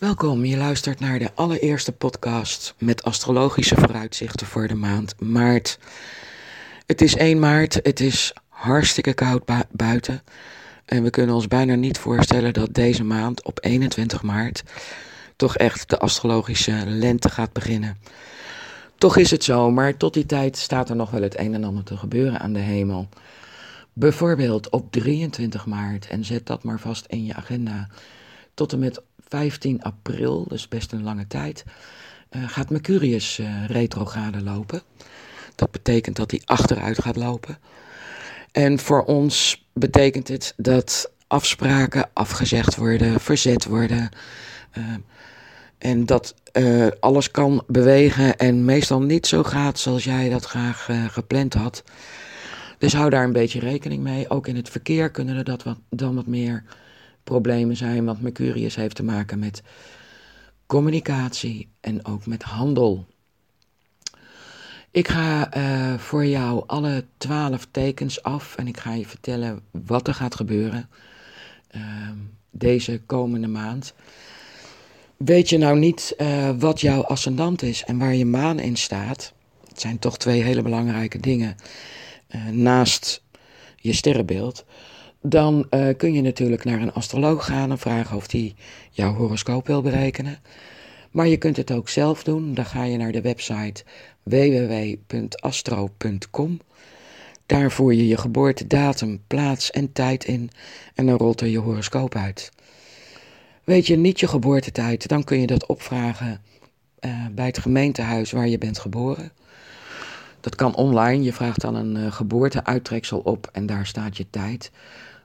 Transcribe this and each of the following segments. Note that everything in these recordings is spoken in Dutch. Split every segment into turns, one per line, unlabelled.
Welkom, je luistert naar de allereerste podcast met astrologische vooruitzichten voor de maand maart. Het is 1 maart, het is hartstikke koud buiten. En we kunnen ons bijna niet voorstellen dat deze maand op 21 maart toch echt de astrologische lente gaat beginnen. Toch is het zo, maar tot die tijd staat er nog wel het een en ander te gebeuren aan de hemel. Bijvoorbeeld op 23 maart, en zet dat maar vast in je agenda, tot en met 15 april, dus best een lange tijd, uh, gaat Mercurius uh, retrograde lopen. Dat betekent dat hij achteruit gaat lopen. En voor ons betekent het dat afspraken afgezegd worden, verzet worden. Uh, en dat alles kan bewegen en meestal niet zo gaat zoals jij dat graag gepland had. Dus hou daar een beetje rekening mee. Ook in het verkeer kunnen er dat wat, dan wat meer problemen zijn, want Mercurius heeft te maken met communicatie en ook met handel. Ik ga uh, voor jou alle twaalf tekens af en ik ga je vertellen wat er gaat gebeuren uh, deze komende maand. Weet je nou niet uh, wat jouw ascendant is en waar je maan in staat? Het zijn toch twee hele belangrijke dingen naast je sterrenbeeld dan uh, kun je natuurlijk naar een astroloog gaan en vragen of die jouw horoscoop wil berekenen. Maar je kunt het ook zelf doen. Dan ga je naar de website www.astro.com. Daar voer je je geboortedatum, plaats en tijd in en dan rolt er je horoscoop uit. Weet je niet je geboortetijd, dan kun je dat opvragen uh, bij het gemeentehuis waar je bent geboren. Dat kan online. Je vraagt dan een uh, geboorteuittreksel op en daar staat je tijd.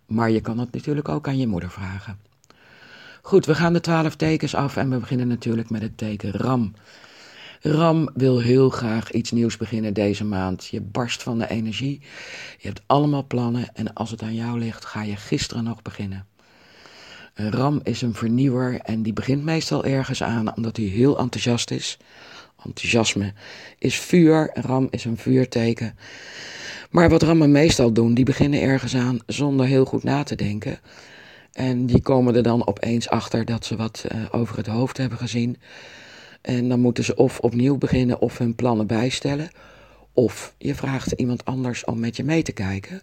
Maar je kan het natuurlijk ook aan je moeder vragen. Goed, we gaan de twaalf tekens af en we beginnen natuurlijk met het teken Ram. Ram wil heel graag iets nieuws beginnen deze maand. Je barst van de energie. Je hebt allemaal plannen en als het aan jou ligt, ga je gisteren nog beginnen. Ram is een vernieuwer en die begint meestal ergens aan omdat hij heel enthousiast is. Enthousiasme is vuur, Ram is een vuurteken. Maar wat rammen meestal doen, die beginnen ergens aan zonder heel goed na te denken. En die komen er dan opeens achter dat ze wat uh, over het hoofd hebben gezien. En dan moeten ze of opnieuw beginnen of hun plannen bijstellen. Of je vraagt iemand anders om met je mee te kijken.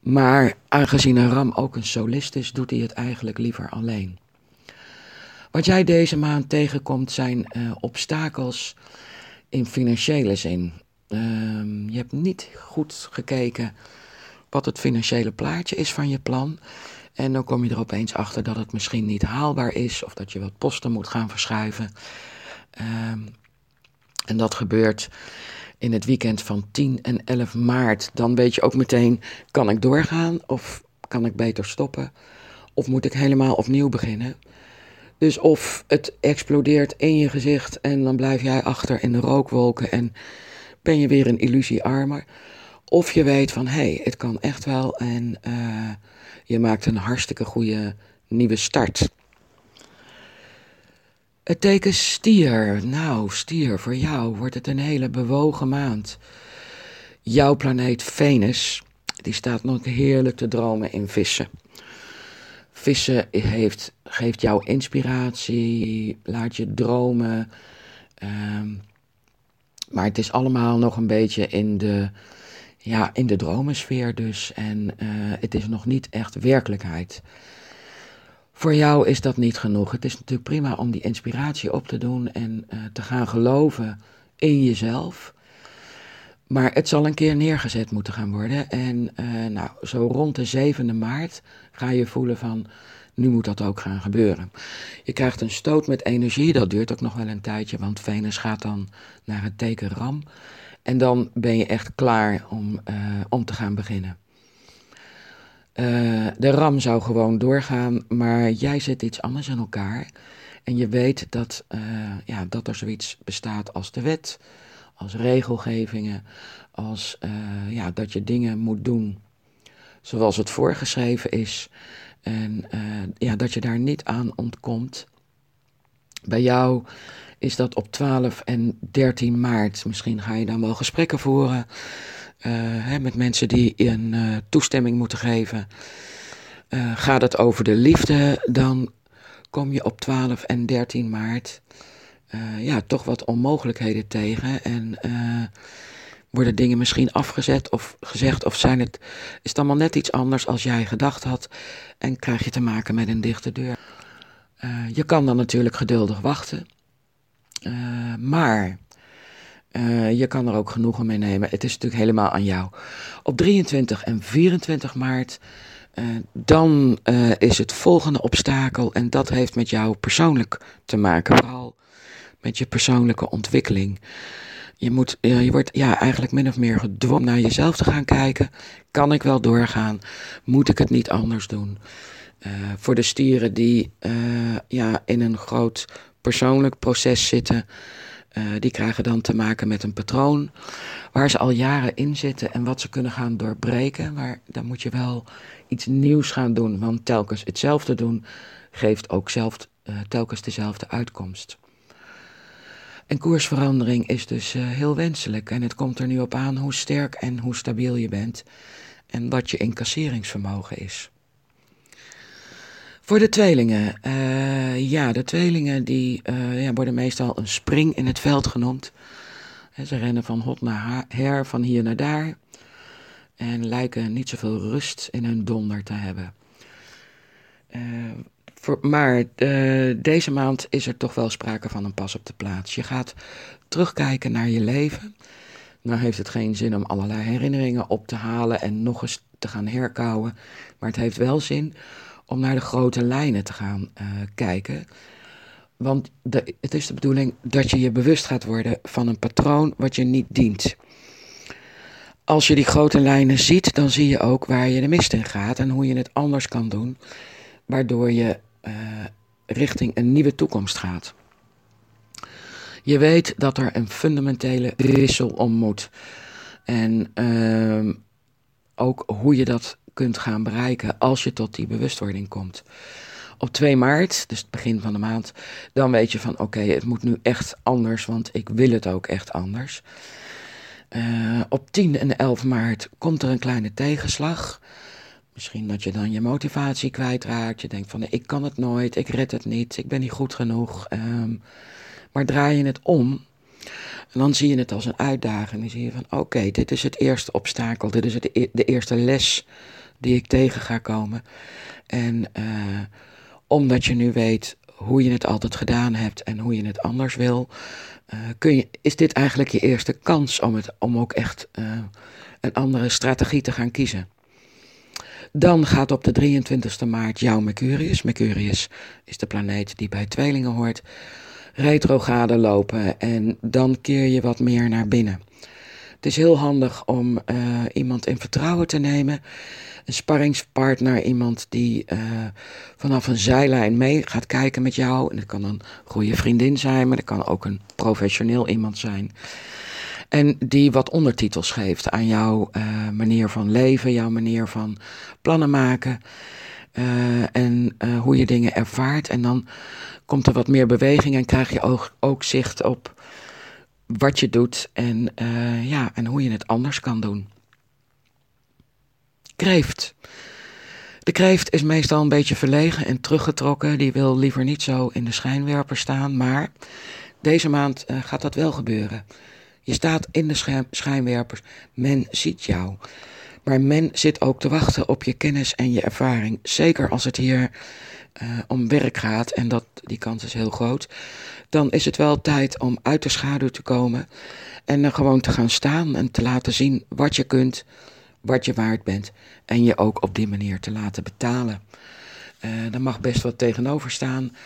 Maar aangezien een ram ook een solist is, doet hij het eigenlijk liever alleen. Wat jij deze maand tegenkomt zijn uh, obstakels in financiële zin. Um, je hebt niet goed gekeken wat het financiële plaatje is van je plan. En dan kom je er opeens achter dat het misschien niet haalbaar is of dat je wat posten moet gaan verschuiven. Um, en dat gebeurt in het weekend van 10 en 11 maart. Dan weet je ook meteen, kan ik doorgaan of kan ik beter stoppen? Of moet ik helemaal opnieuw beginnen? Dus of het explodeert in je gezicht en dan blijf jij achter in de rookwolken en ben je weer een illusie armer. Of je weet van, hé, hey, het kan echt wel en uh, je maakt een hartstikke goede nieuwe start. Het teken stier. Nou, stier, voor jou wordt het een hele bewogen maand. Jouw planeet Venus, die staat nog heerlijk te dromen in vissen. Vissen heeft, geeft jou inspiratie, laat je dromen. Uh, maar het is allemaal nog een beetje in de, ja, in de dromensfeer dus. En uh, het is nog niet echt werkelijkheid. Voor jou is dat niet genoeg. Het is natuurlijk prima om die inspiratie op te doen en uh, te gaan geloven in jezelf. Maar het zal een keer neergezet moeten gaan worden. En uh, nou, zo rond de 7e maart ga je voelen van nu moet dat ook gaan gebeuren. Je krijgt een stoot met energie, dat duurt ook nog wel een tijdje, want Venus gaat dan naar het teken Ram. En dan ben je echt klaar om, uh, om te gaan beginnen. Uh, de ram zou gewoon doorgaan, maar jij zet iets anders in elkaar. En je weet dat, uh, ja, dat er zoiets bestaat als de wet, als regelgevingen, als ja, dat je dingen moet doen zoals het voorgeschreven is. En uh, ja, dat je daar niet aan ontkomt. Bij jou is dat op 12 en 13 maart. Misschien ga je dan wel gesprekken voeren uh, hè, met mensen die een uh, toestemming moeten geven. gaat het over de liefde, dan kom je op 12 en 13 maart ja, toch wat onmogelijkheden tegen. En worden dingen misschien afgezet of gezegd, of zijn het, is het allemaal net iets anders als jij gedacht had. En krijg je te maken met een dichte deur. Uh, je kan dan natuurlijk geduldig wachten. maar je kan er ook genoegen mee nemen. Het is natuurlijk helemaal aan jou. Op 23 en 24 maart dan is het volgende obstakel, en dat heeft met jou persoonlijk te maken, vooral met je persoonlijke ontwikkeling. Je, moet, uh, je wordt ja, eigenlijk min of meer gedwongen naar jezelf te gaan kijken. Kan ik wel doorgaan? Moet ik het niet anders doen? voor de stieren die ja, in een groot persoonlijk proces zitten, die krijgen dan te maken met een patroon waar ze al jaren in zitten en wat ze kunnen gaan doorbreken. Maar dan moet je wel iets nieuws gaan doen, want telkens hetzelfde doen geeft ook zelf, uh, telkens dezelfde uitkomst. En koersverandering is dus uh, heel wenselijk en het komt er nu op aan hoe sterk en hoe stabiel je bent en wat je incasseringsvermogen is. Voor de tweelingen, uh, ja, de tweelingen die ja, worden meestal een spring in het veld genoemd. Ze rennen van hot naar her, van hier naar daar en lijken niet zoveel rust in hun donder te hebben. Maar uh, deze maand is er toch wel sprake van een pas op de plaats. Je gaat terugkijken naar je leven. Nou heeft het geen zin om allerlei herinneringen op te halen en nog eens te gaan herkouwen. Maar het heeft wel zin om naar de grote lijnen te gaan uh, kijken. Want de, het is de bedoeling dat je je bewust gaat worden van een patroon wat je niet dient als je die grote lijnen ziet, dan zie je ook waar je de mist in gaat en hoe je het anders kan doen, waardoor je uh, richting een nieuwe toekomst gaat. Je weet dat er een fundamentele wissel om moet. En uh, ook hoe je dat kunt gaan bereiken als je tot die bewustwording komt. Op 2 maart, dus het begin van de maand, dan weet je van oké, het moet nu echt anders, want ik wil het ook echt anders. Uh, op 10 en 11 maart komt er een kleine tegenslag. Misschien dat je dan je motivatie kwijtraakt. Je denkt van ik kan het nooit, ik red het niet, ik ben niet goed genoeg. Um, maar draai je het om, dan zie je het als een uitdaging. Dan zie je van oké, dit is het eerste obstakel, dit is e-, de eerste les die ik tegen ga komen. En uh, omdat je nu weet hoe je het altijd gedaan hebt en hoe je het anders wil, uh, kun je, is dit eigenlijk je eerste kans om, het, om ook echt uh, een andere strategie te gaan kiezen. Dan gaat op de 23e maart jouw Mercurius, Mercurius is de planeet die bij tweelingen hoort, retrograde lopen en dan keer je wat meer naar binnen. Het is heel handig om uh, iemand in vertrouwen te nemen een sparringspartner, iemand die uh, vanaf een zijlijn mee gaat kijken met jou. En dat kan een goede vriendin zijn, maar dat kan ook een professioneel iemand zijn. En die wat ondertitels geeft aan jouw uh, manier van leven, jouw manier van plannen maken. Uh, en hoe je dingen ervaart. En dan komt er wat meer beweging en krijg je ook, zicht op wat je doet en, ja, en hoe je het anders kan doen kreeft. De kreeft is meestal een beetje verlegen en teruggetrokken. Die wil liever niet zo in de schijnwerper staan. Maar deze maand gaat dat wel gebeuren. Je staat in de schijnwerpers. Men ziet jou. Maar men zit ook te wachten op je kennis en je ervaring. Zeker als het hier uh, om werk gaat. En dat, die kans is heel groot. Dan is het wel tijd om uit de schaduw te komen. En er gewoon te gaan staan en te laten zien wat je kunt wat je waard bent en je ook op die manier te laten betalen. Uh, daar mag best wat tegenover staan,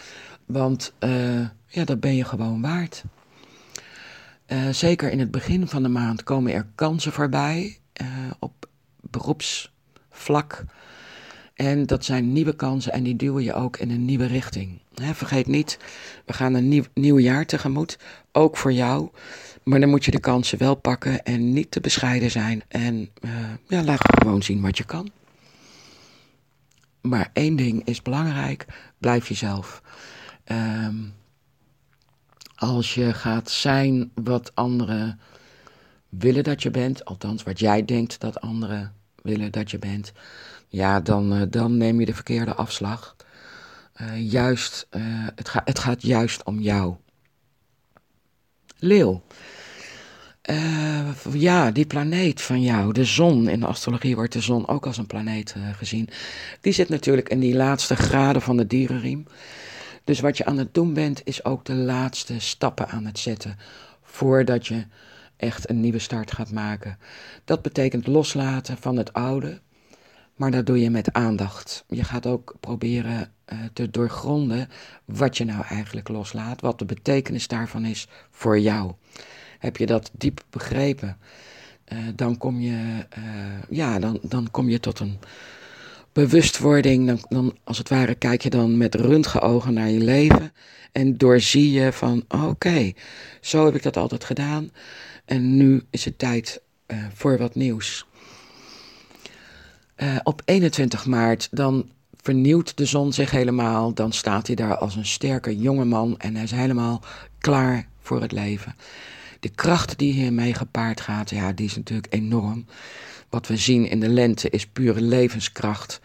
want uh, ja, dat ben je gewoon waard. Uh, zeker in het begin van de maand komen er kansen voorbij op beroepsvlak. En dat zijn nieuwe kansen en die duwen je ook in een nieuwe richting. vergeet niet, we gaan een nieuw, nieuw jaar tegemoet, ook voor jou. Maar dan moet je de kansen wel pakken en niet te bescheiden zijn. En uh, ja, laat gewoon zien wat je kan. Maar één ding is belangrijk: blijf jezelf. Um, als je gaat zijn wat anderen willen dat je bent, althans wat jij denkt dat anderen willen dat je bent, ja, dan, uh, dan neem je de verkeerde afslag. uh, juist, uh, het, het gaat juist om jou. Leeuw. Ja, die planeet van jou, de zon. In de astrologie wordt de zon ook als een planeet gezien. Die zit natuurlijk in die laatste graden van de dierenriem. Dus wat je aan het doen bent, is ook de laatste stappen aan het zetten. Voordat je echt een nieuwe start gaat maken. Dat betekent loslaten van het oude, maar dat doe je met aandacht. Je gaat ook proberen uh, te doorgronden wat je nou eigenlijk loslaat, wat de betekenis daarvan is voor jou. Heb je dat diep begrepen, uh, dan, kom je, uh, ja, dan, dan kom je tot een bewustwording. Dan, dan, als het ware, kijk je dan met röntgenogen naar je leven en doorzie je van: oké, zo heb ik dat altijd gedaan. En nu is het tijd uh, voor wat nieuws. Uh, op 21 maart dan vernieuwt de zon zich helemaal. Dan staat hij daar als een sterke jonge man en hij is helemaal klaar voor het leven. De kracht die hiermee gepaard gaat, ja, die is natuurlijk enorm. Wat we zien in de lente is pure levenskracht.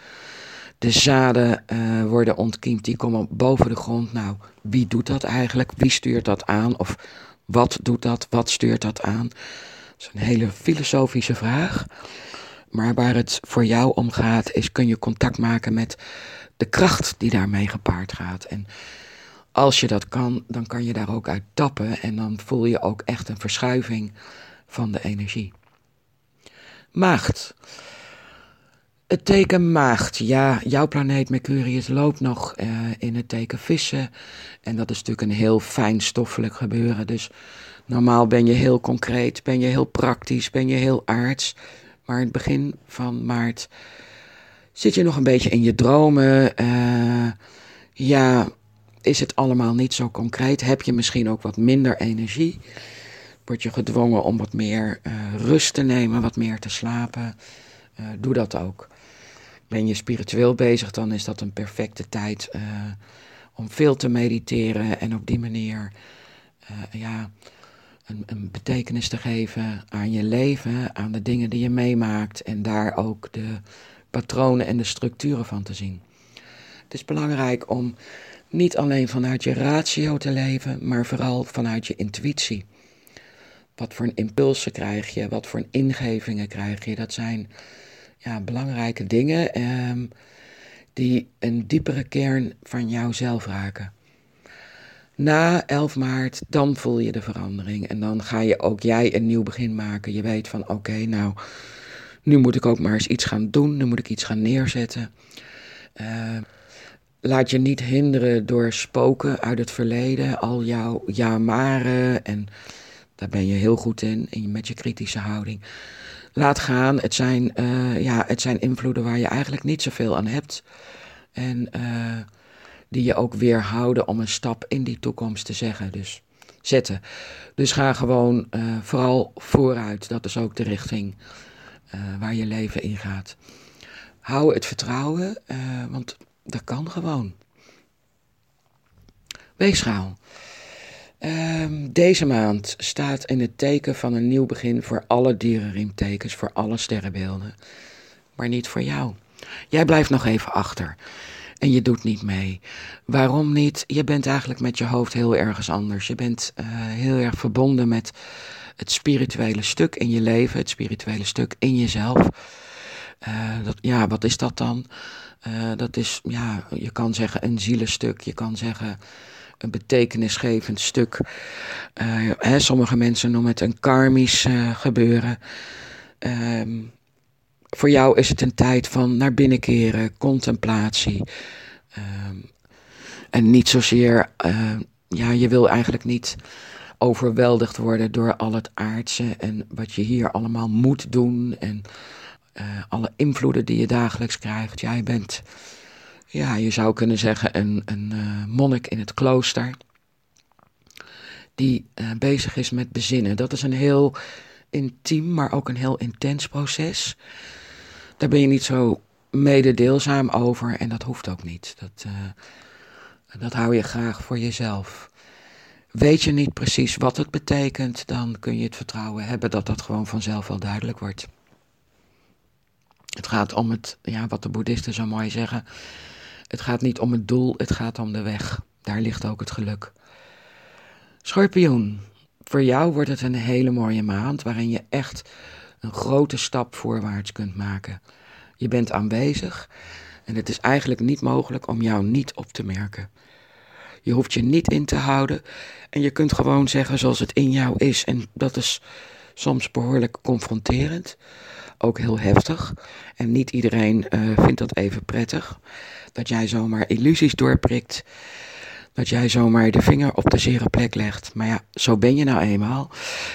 De zaden uh, worden ontkiemd, die komen boven de grond. Nou, wie doet dat eigenlijk? Wie stuurt dat aan? Of wat doet dat? Wat stuurt dat aan? Dat is een hele filosofische vraag. Maar waar het voor jou om gaat, is kun je contact maken met de kracht die daarmee gepaard gaat. En als je dat kan, dan kan je daar ook uit tappen en dan voel je ook echt een verschuiving van de energie. Maagd. Het teken maagd. Ja, jouw planeet Mercurius loopt nog uh, in het teken vissen. En dat is natuurlijk een heel fijnstoffelijk gebeuren. Dus normaal ben je heel concreet, ben je heel praktisch, ben je heel aards. Maar in het begin van maart zit je nog een beetje in je dromen. Uh, ja, is het allemaal niet zo concreet? Heb je misschien ook wat minder energie? Word je gedwongen om wat meer uh, rust te nemen, wat meer te slapen? Uh, doe dat ook. Ben je spiritueel bezig, dan is dat een perfecte tijd uh, om veel te mediteren en op die manier ja, een, een, betekenis te geven aan je leven, aan de dingen die je meemaakt en daar ook de patronen en de structuren van te zien. Het is belangrijk om niet alleen vanuit je ratio te leven, maar vooral vanuit je intuïtie. Wat voor een impulsen krijg je? Wat voor een ingevingen krijg je? Dat zijn ja, belangrijke dingen eh, die een diepere kern van jouzelf raken. Na 11 maart, dan voel je de verandering. En dan ga je ook jij een nieuw begin maken. Je weet van oké, nou, nu moet ik ook maar eens iets gaan doen. Nu moet ik iets gaan neerzetten. Uh, laat je niet hinderen door spoken uit het verleden. Al jouw ja-maren en daar ben je heel goed in, in met je kritische houding. Laat gaan. Het zijn, uh, ja, het zijn invloeden waar je eigenlijk niet zoveel aan hebt. En uh, die je ook weerhouden om een stap in die toekomst te zeggen. Dus zetten. Dus ga gewoon uh, vooral vooruit. Dat is ook de richting waar je leven in gaat. Hou het vertrouwen, want dat kan gewoon. Weegschaal. Um, deze maand staat in het teken van een nieuw begin voor alle dierenriemtekens, voor alle sterrenbeelden. Maar niet voor jou. Jij blijft nog even achter. En je doet niet mee. Waarom niet? Je bent eigenlijk met je hoofd heel ergens anders. Je bent uh, heel erg verbonden met het spirituele stuk in je leven, het spirituele stuk in jezelf. Uh, dat, ja, wat is dat dan? Uh, dat is, ja, je kan zeggen een zielenstuk, je kan zeggen een betekenisgevend stuk. Uh, hè, sommige mensen noemen het een karmisch uh, gebeuren. Um, voor jou is het een tijd van naar binnen keren, contemplatie. Um, en niet zozeer, uh, ja, je wil eigenlijk niet overweldigd worden door al het aardse en wat je hier allemaal moet doen en alle invloeden die je dagelijks krijgt. Jij bent ja, je zou kunnen zeggen een, een uh, monnik in het klooster. Die uh, bezig is met bezinnen. Dat is een heel intiem, maar ook een heel intens proces. Daar ben je niet zo mededeelzaam over en dat hoeft ook niet. Dat, uh, dat hou je graag voor jezelf. Weet je niet precies wat het betekent, dan kun je het vertrouwen hebben dat dat gewoon vanzelf wel duidelijk wordt. Het gaat om het, ja, wat de boeddhisten zo mooi zeggen, Het gaat niet om het doel, het gaat om de weg. Daar ligt ook het geluk. Schorpioen, voor jou wordt het een hele mooie maand waarin je echt een grote stap voorwaarts kunt maken. Je bent aanwezig en het is eigenlijk niet mogelijk om jou niet op te merken. Je hoeft je niet in te houden en je kunt gewoon zeggen zoals het in jou is. En dat is soms behoorlijk confronterend, ook heel heftig. En niet iedereen uh, vindt dat even prettig. Dat jij zomaar illusies doorprikt. Dat jij zomaar de vinger op de zere plek legt. Maar ja, zo ben je nou eenmaal.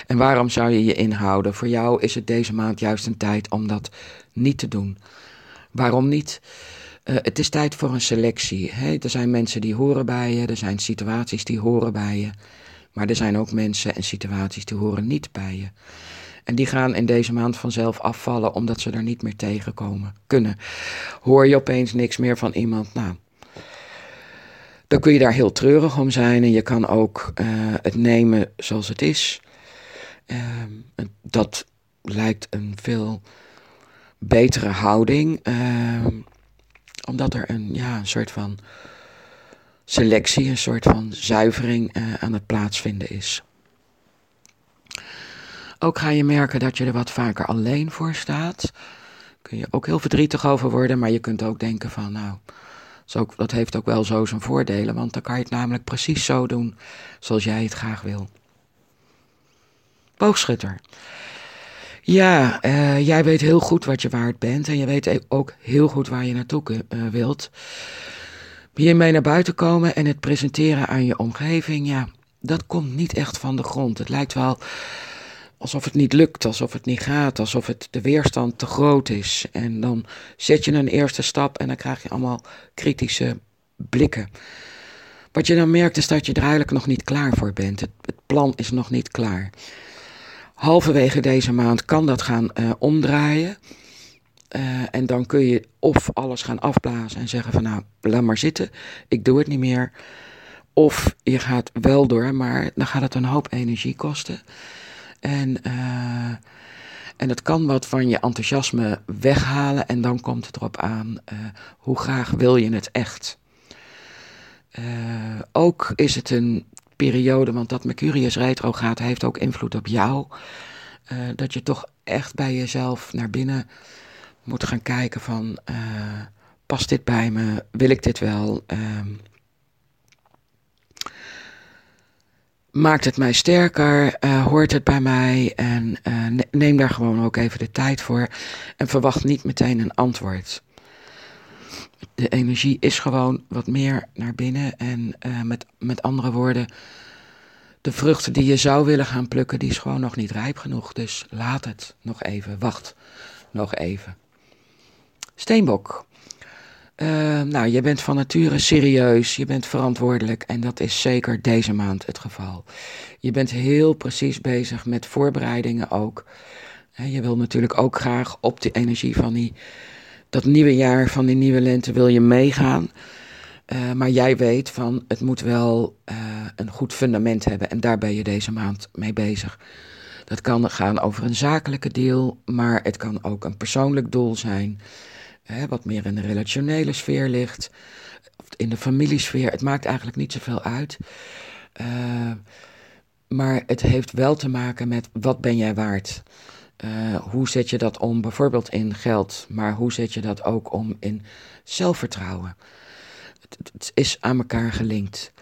En waarom zou je je inhouden? Voor jou is het deze maand juist een tijd om dat niet te doen. Waarom niet? Uh, het is tijd voor een selectie. Hè? Er zijn mensen die horen bij je, er zijn situaties die horen bij je. Maar er zijn ook mensen en situaties die horen niet bij je. En die gaan in deze maand vanzelf afvallen omdat ze er niet meer tegenkomen kunnen. Hoor je opeens niks meer van iemand, nou, dan kun je daar heel treurig om zijn. En je kan ook uh, het nemen zoals het is. Uh, dat lijkt een veel betere houding. Uh, omdat er een, ja, een soort van selectie, een soort van zuivering uh, aan het plaatsvinden is. Ook ga je merken dat je er wat vaker alleen voor staat. Kun je ook heel verdrietig over worden, maar je kunt ook denken van, nou, dat heeft ook wel zo zijn voordelen, want dan kan je het namelijk precies zo doen zoals jij het graag wil. Boogschutter. Ja, uh, jij weet heel goed wat je waard bent en je weet ook heel goed waar je naartoe uh, wilt. Hiermee naar buiten komen en het presenteren aan je omgeving, ja, dat komt niet echt van de grond. Het lijkt wel alsof het niet lukt, alsof het niet gaat, alsof het de weerstand te groot is. En dan zet je een eerste stap en dan krijg je allemaal kritische blikken. Wat je dan merkt is dat je er eigenlijk nog niet klaar voor bent. Het, plan is nog niet klaar. Halverwege deze maand kan dat gaan uh, omdraaien. Uh, en dan kun je of alles gaan afblazen en zeggen van nou, laat maar zitten, ik doe het niet meer. Of je gaat wel door, maar dan gaat het een hoop energie kosten. En, uh, en het kan wat van je enthousiasme weghalen en dan komt het erop aan uh, hoe graag wil je het echt. ook is het een periode, want dat Mercurius retro gaat, heeft ook invloed op jou. dat je toch echt bij jezelf naar binnen moet gaan kijken van, past dit bij me? Wil ik dit wel? Uh, maakt het mij sterker? Uh, hoort het bij mij? En uh, neem daar gewoon ook even de tijd voor. En verwacht niet meteen een antwoord. De energie is gewoon wat meer naar binnen. En met, met andere woorden, de vruchten die je zou willen gaan plukken, die is gewoon nog niet rijp genoeg. Dus laat het nog even. Wacht nog even. Steenbok. Uh, nou, je bent van nature serieus, je bent verantwoordelijk en dat is zeker deze maand het geval. Je bent heel precies bezig met voorbereidingen ook. je wil natuurlijk ook graag op de energie van die, dat nieuwe jaar, van die nieuwe lente, wil je meegaan. Uh, maar jij weet van het moet wel uh, een goed fundament hebben en daar ben je deze maand mee bezig. Dat kan gaan over een zakelijke deal, maar het kan ook een persoonlijk doel zijn wat meer in de relationele sfeer ligt, in de familiesfeer. Het maakt eigenlijk niet zoveel uit. Uh, maar het heeft wel te maken met wat ben jij waard? Uh, hoe zet je dat om, bijvoorbeeld in geld, maar hoe zet je dat ook om in zelfvertrouwen? Het, is aan elkaar gelinkt.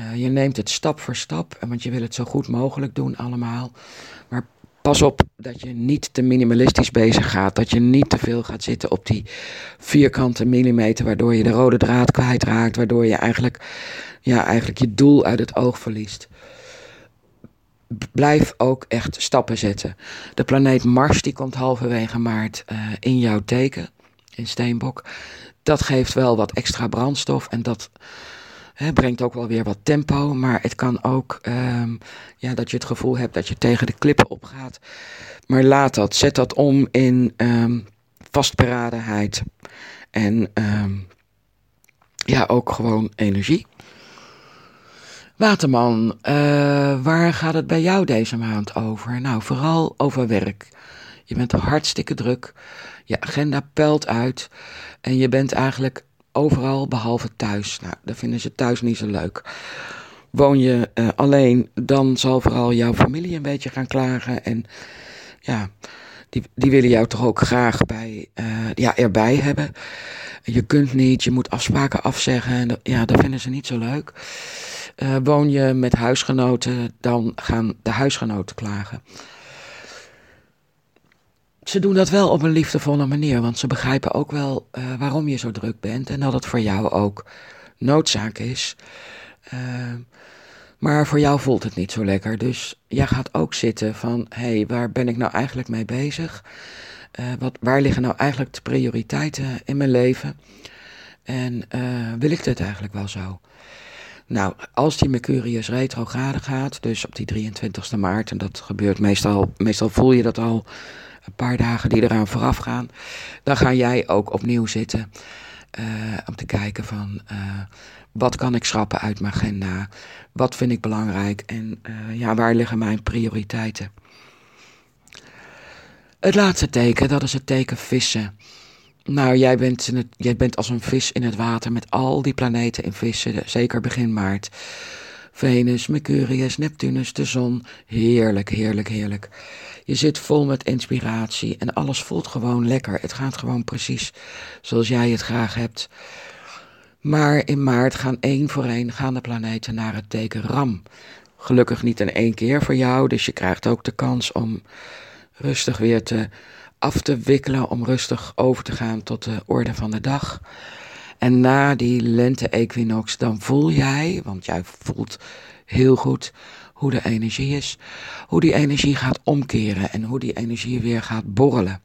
Uh, je neemt het stap voor stap, want je wil het zo goed mogelijk doen allemaal. Maar pas op dat je niet te minimalistisch bezig gaat. Dat je niet te veel gaat zitten op die vierkante millimeter, waardoor je de rode draad kwijtraakt. Waardoor je eigenlijk, ja, eigenlijk je doel uit het oog verliest. Blijf ook echt stappen zetten. De planeet Mars die komt halverwege maart uh, in jouw teken, in Steenbok. Dat geeft wel wat extra brandstof en dat Brengt ook wel weer wat tempo, maar het kan ook um, ja, dat je het gevoel hebt dat je tegen de klippen opgaat. Maar laat dat, zet dat om in um, vastberadenheid en um, ja, ook gewoon energie. Waterman, uh, waar gaat het bij jou deze maand over? Nou, vooral over werk. Je bent hartstikke druk, je agenda pelt uit en je bent eigenlijk overal behalve thuis. Nou, dat vinden ze thuis niet zo leuk. Woon je uh, alleen, dan zal vooral jouw familie een beetje gaan klagen. En ja, die, die willen jou toch ook graag bij, uh, ja, erbij hebben. Je kunt niet, je moet afspraken afzeggen. En ja, dat vinden ze niet zo leuk. Uh, woon je met huisgenoten, dan gaan de huisgenoten klagen. Ze doen dat wel op een liefdevolle manier, want ze begrijpen ook wel uh, waarom je zo druk bent en dat het voor jou ook noodzaak is. Uh, maar voor jou voelt het niet zo lekker. Dus jij gaat ook zitten van: hé, hey, waar ben ik nou eigenlijk mee bezig? Uh, wat, waar liggen nou eigenlijk de prioriteiten in mijn leven? En uh, wil ik dit eigenlijk wel zo? Nou, als die Mercurius retrograde gaat, dus op die 23e maart, en dat gebeurt meestal, meestal voel je dat al een paar dagen die eraan vooraf gaan, dan ga jij ook opnieuw zitten uh, om te kijken van wat kan ik schrappen uit mijn agenda? Wat vind ik belangrijk? En uh, ja, waar liggen mijn prioriteiten? Het laatste teken, dat is het teken vissen. Nou, jij bent, het, jij bent als een vis in het water met al die planeten in vissen, zeker begin maart. Venus, Mercurius, Neptunus, de zon. Heerlijk, heerlijk, heerlijk. Je zit vol met inspiratie en alles voelt gewoon lekker. Het gaat gewoon precies zoals jij het graag hebt. Maar in maart gaan één voor één gaan de planeten naar het teken Ram. Gelukkig niet in één keer voor jou, dus je krijgt ook de kans om rustig weer te af te wikkelen, om rustig over te gaan tot de orde van de dag. En na die lente-equinox, dan voel jij, want jij voelt heel goed hoe de energie is, hoe die energie gaat omkeren en hoe die energie weer gaat borrelen.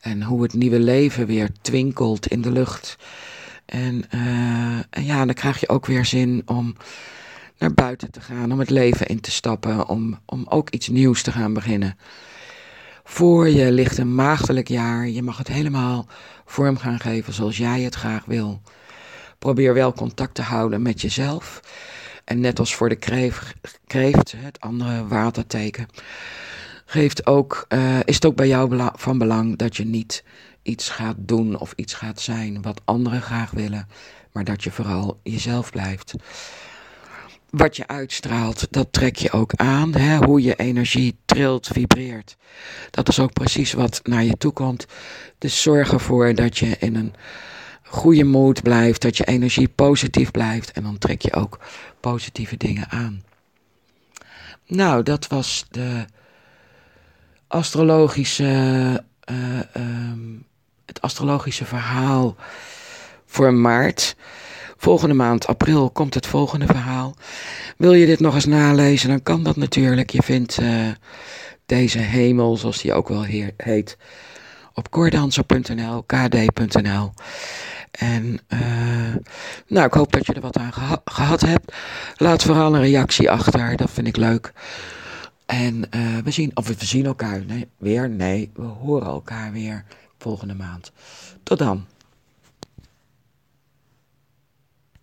En hoe het nieuwe leven weer twinkelt in de lucht. En, en ja, dan krijg je ook weer zin om naar buiten te gaan, om het leven in te stappen, om, om ook iets nieuws te gaan beginnen. Voor je ligt een maagdelijk jaar. Je mag het helemaal vorm gaan geven zoals jij het graag wil. Probeer wel contact te houden met jezelf. En net als voor de kreef, kreeft, het andere waterteken, geeft ook, uh, is het ook bij jou van belang dat je niet iets gaat doen of iets gaat zijn wat anderen graag willen, maar dat je vooral jezelf blijft. Wat je uitstraalt, dat trek je ook aan. Hè? Hoe je energie trilt, vibreert. Dat is ook precies wat naar je toe komt. Dus zorg ervoor dat je in een goede moed blijft, dat je energie positief blijft en dan trek je ook positieve dingen aan. Nou, dat was de astrologische uh, um, het astrologische verhaal voor maart. Volgende maand, april, komt het volgende verhaal. Wil je dit nog eens nalezen, dan kan dat natuurlijk. Je vindt uh, deze hemel, zoals die ook wel heet, op koordanser.nl, kd.nl. En uh, nou, ik hoop dat je er wat aan geha gehad hebt. Laat vooral een reactie achter, dat vind ik leuk. En uh, we zien, of we zien elkaar nee, weer, nee, we horen elkaar weer volgende maand. Tot dan.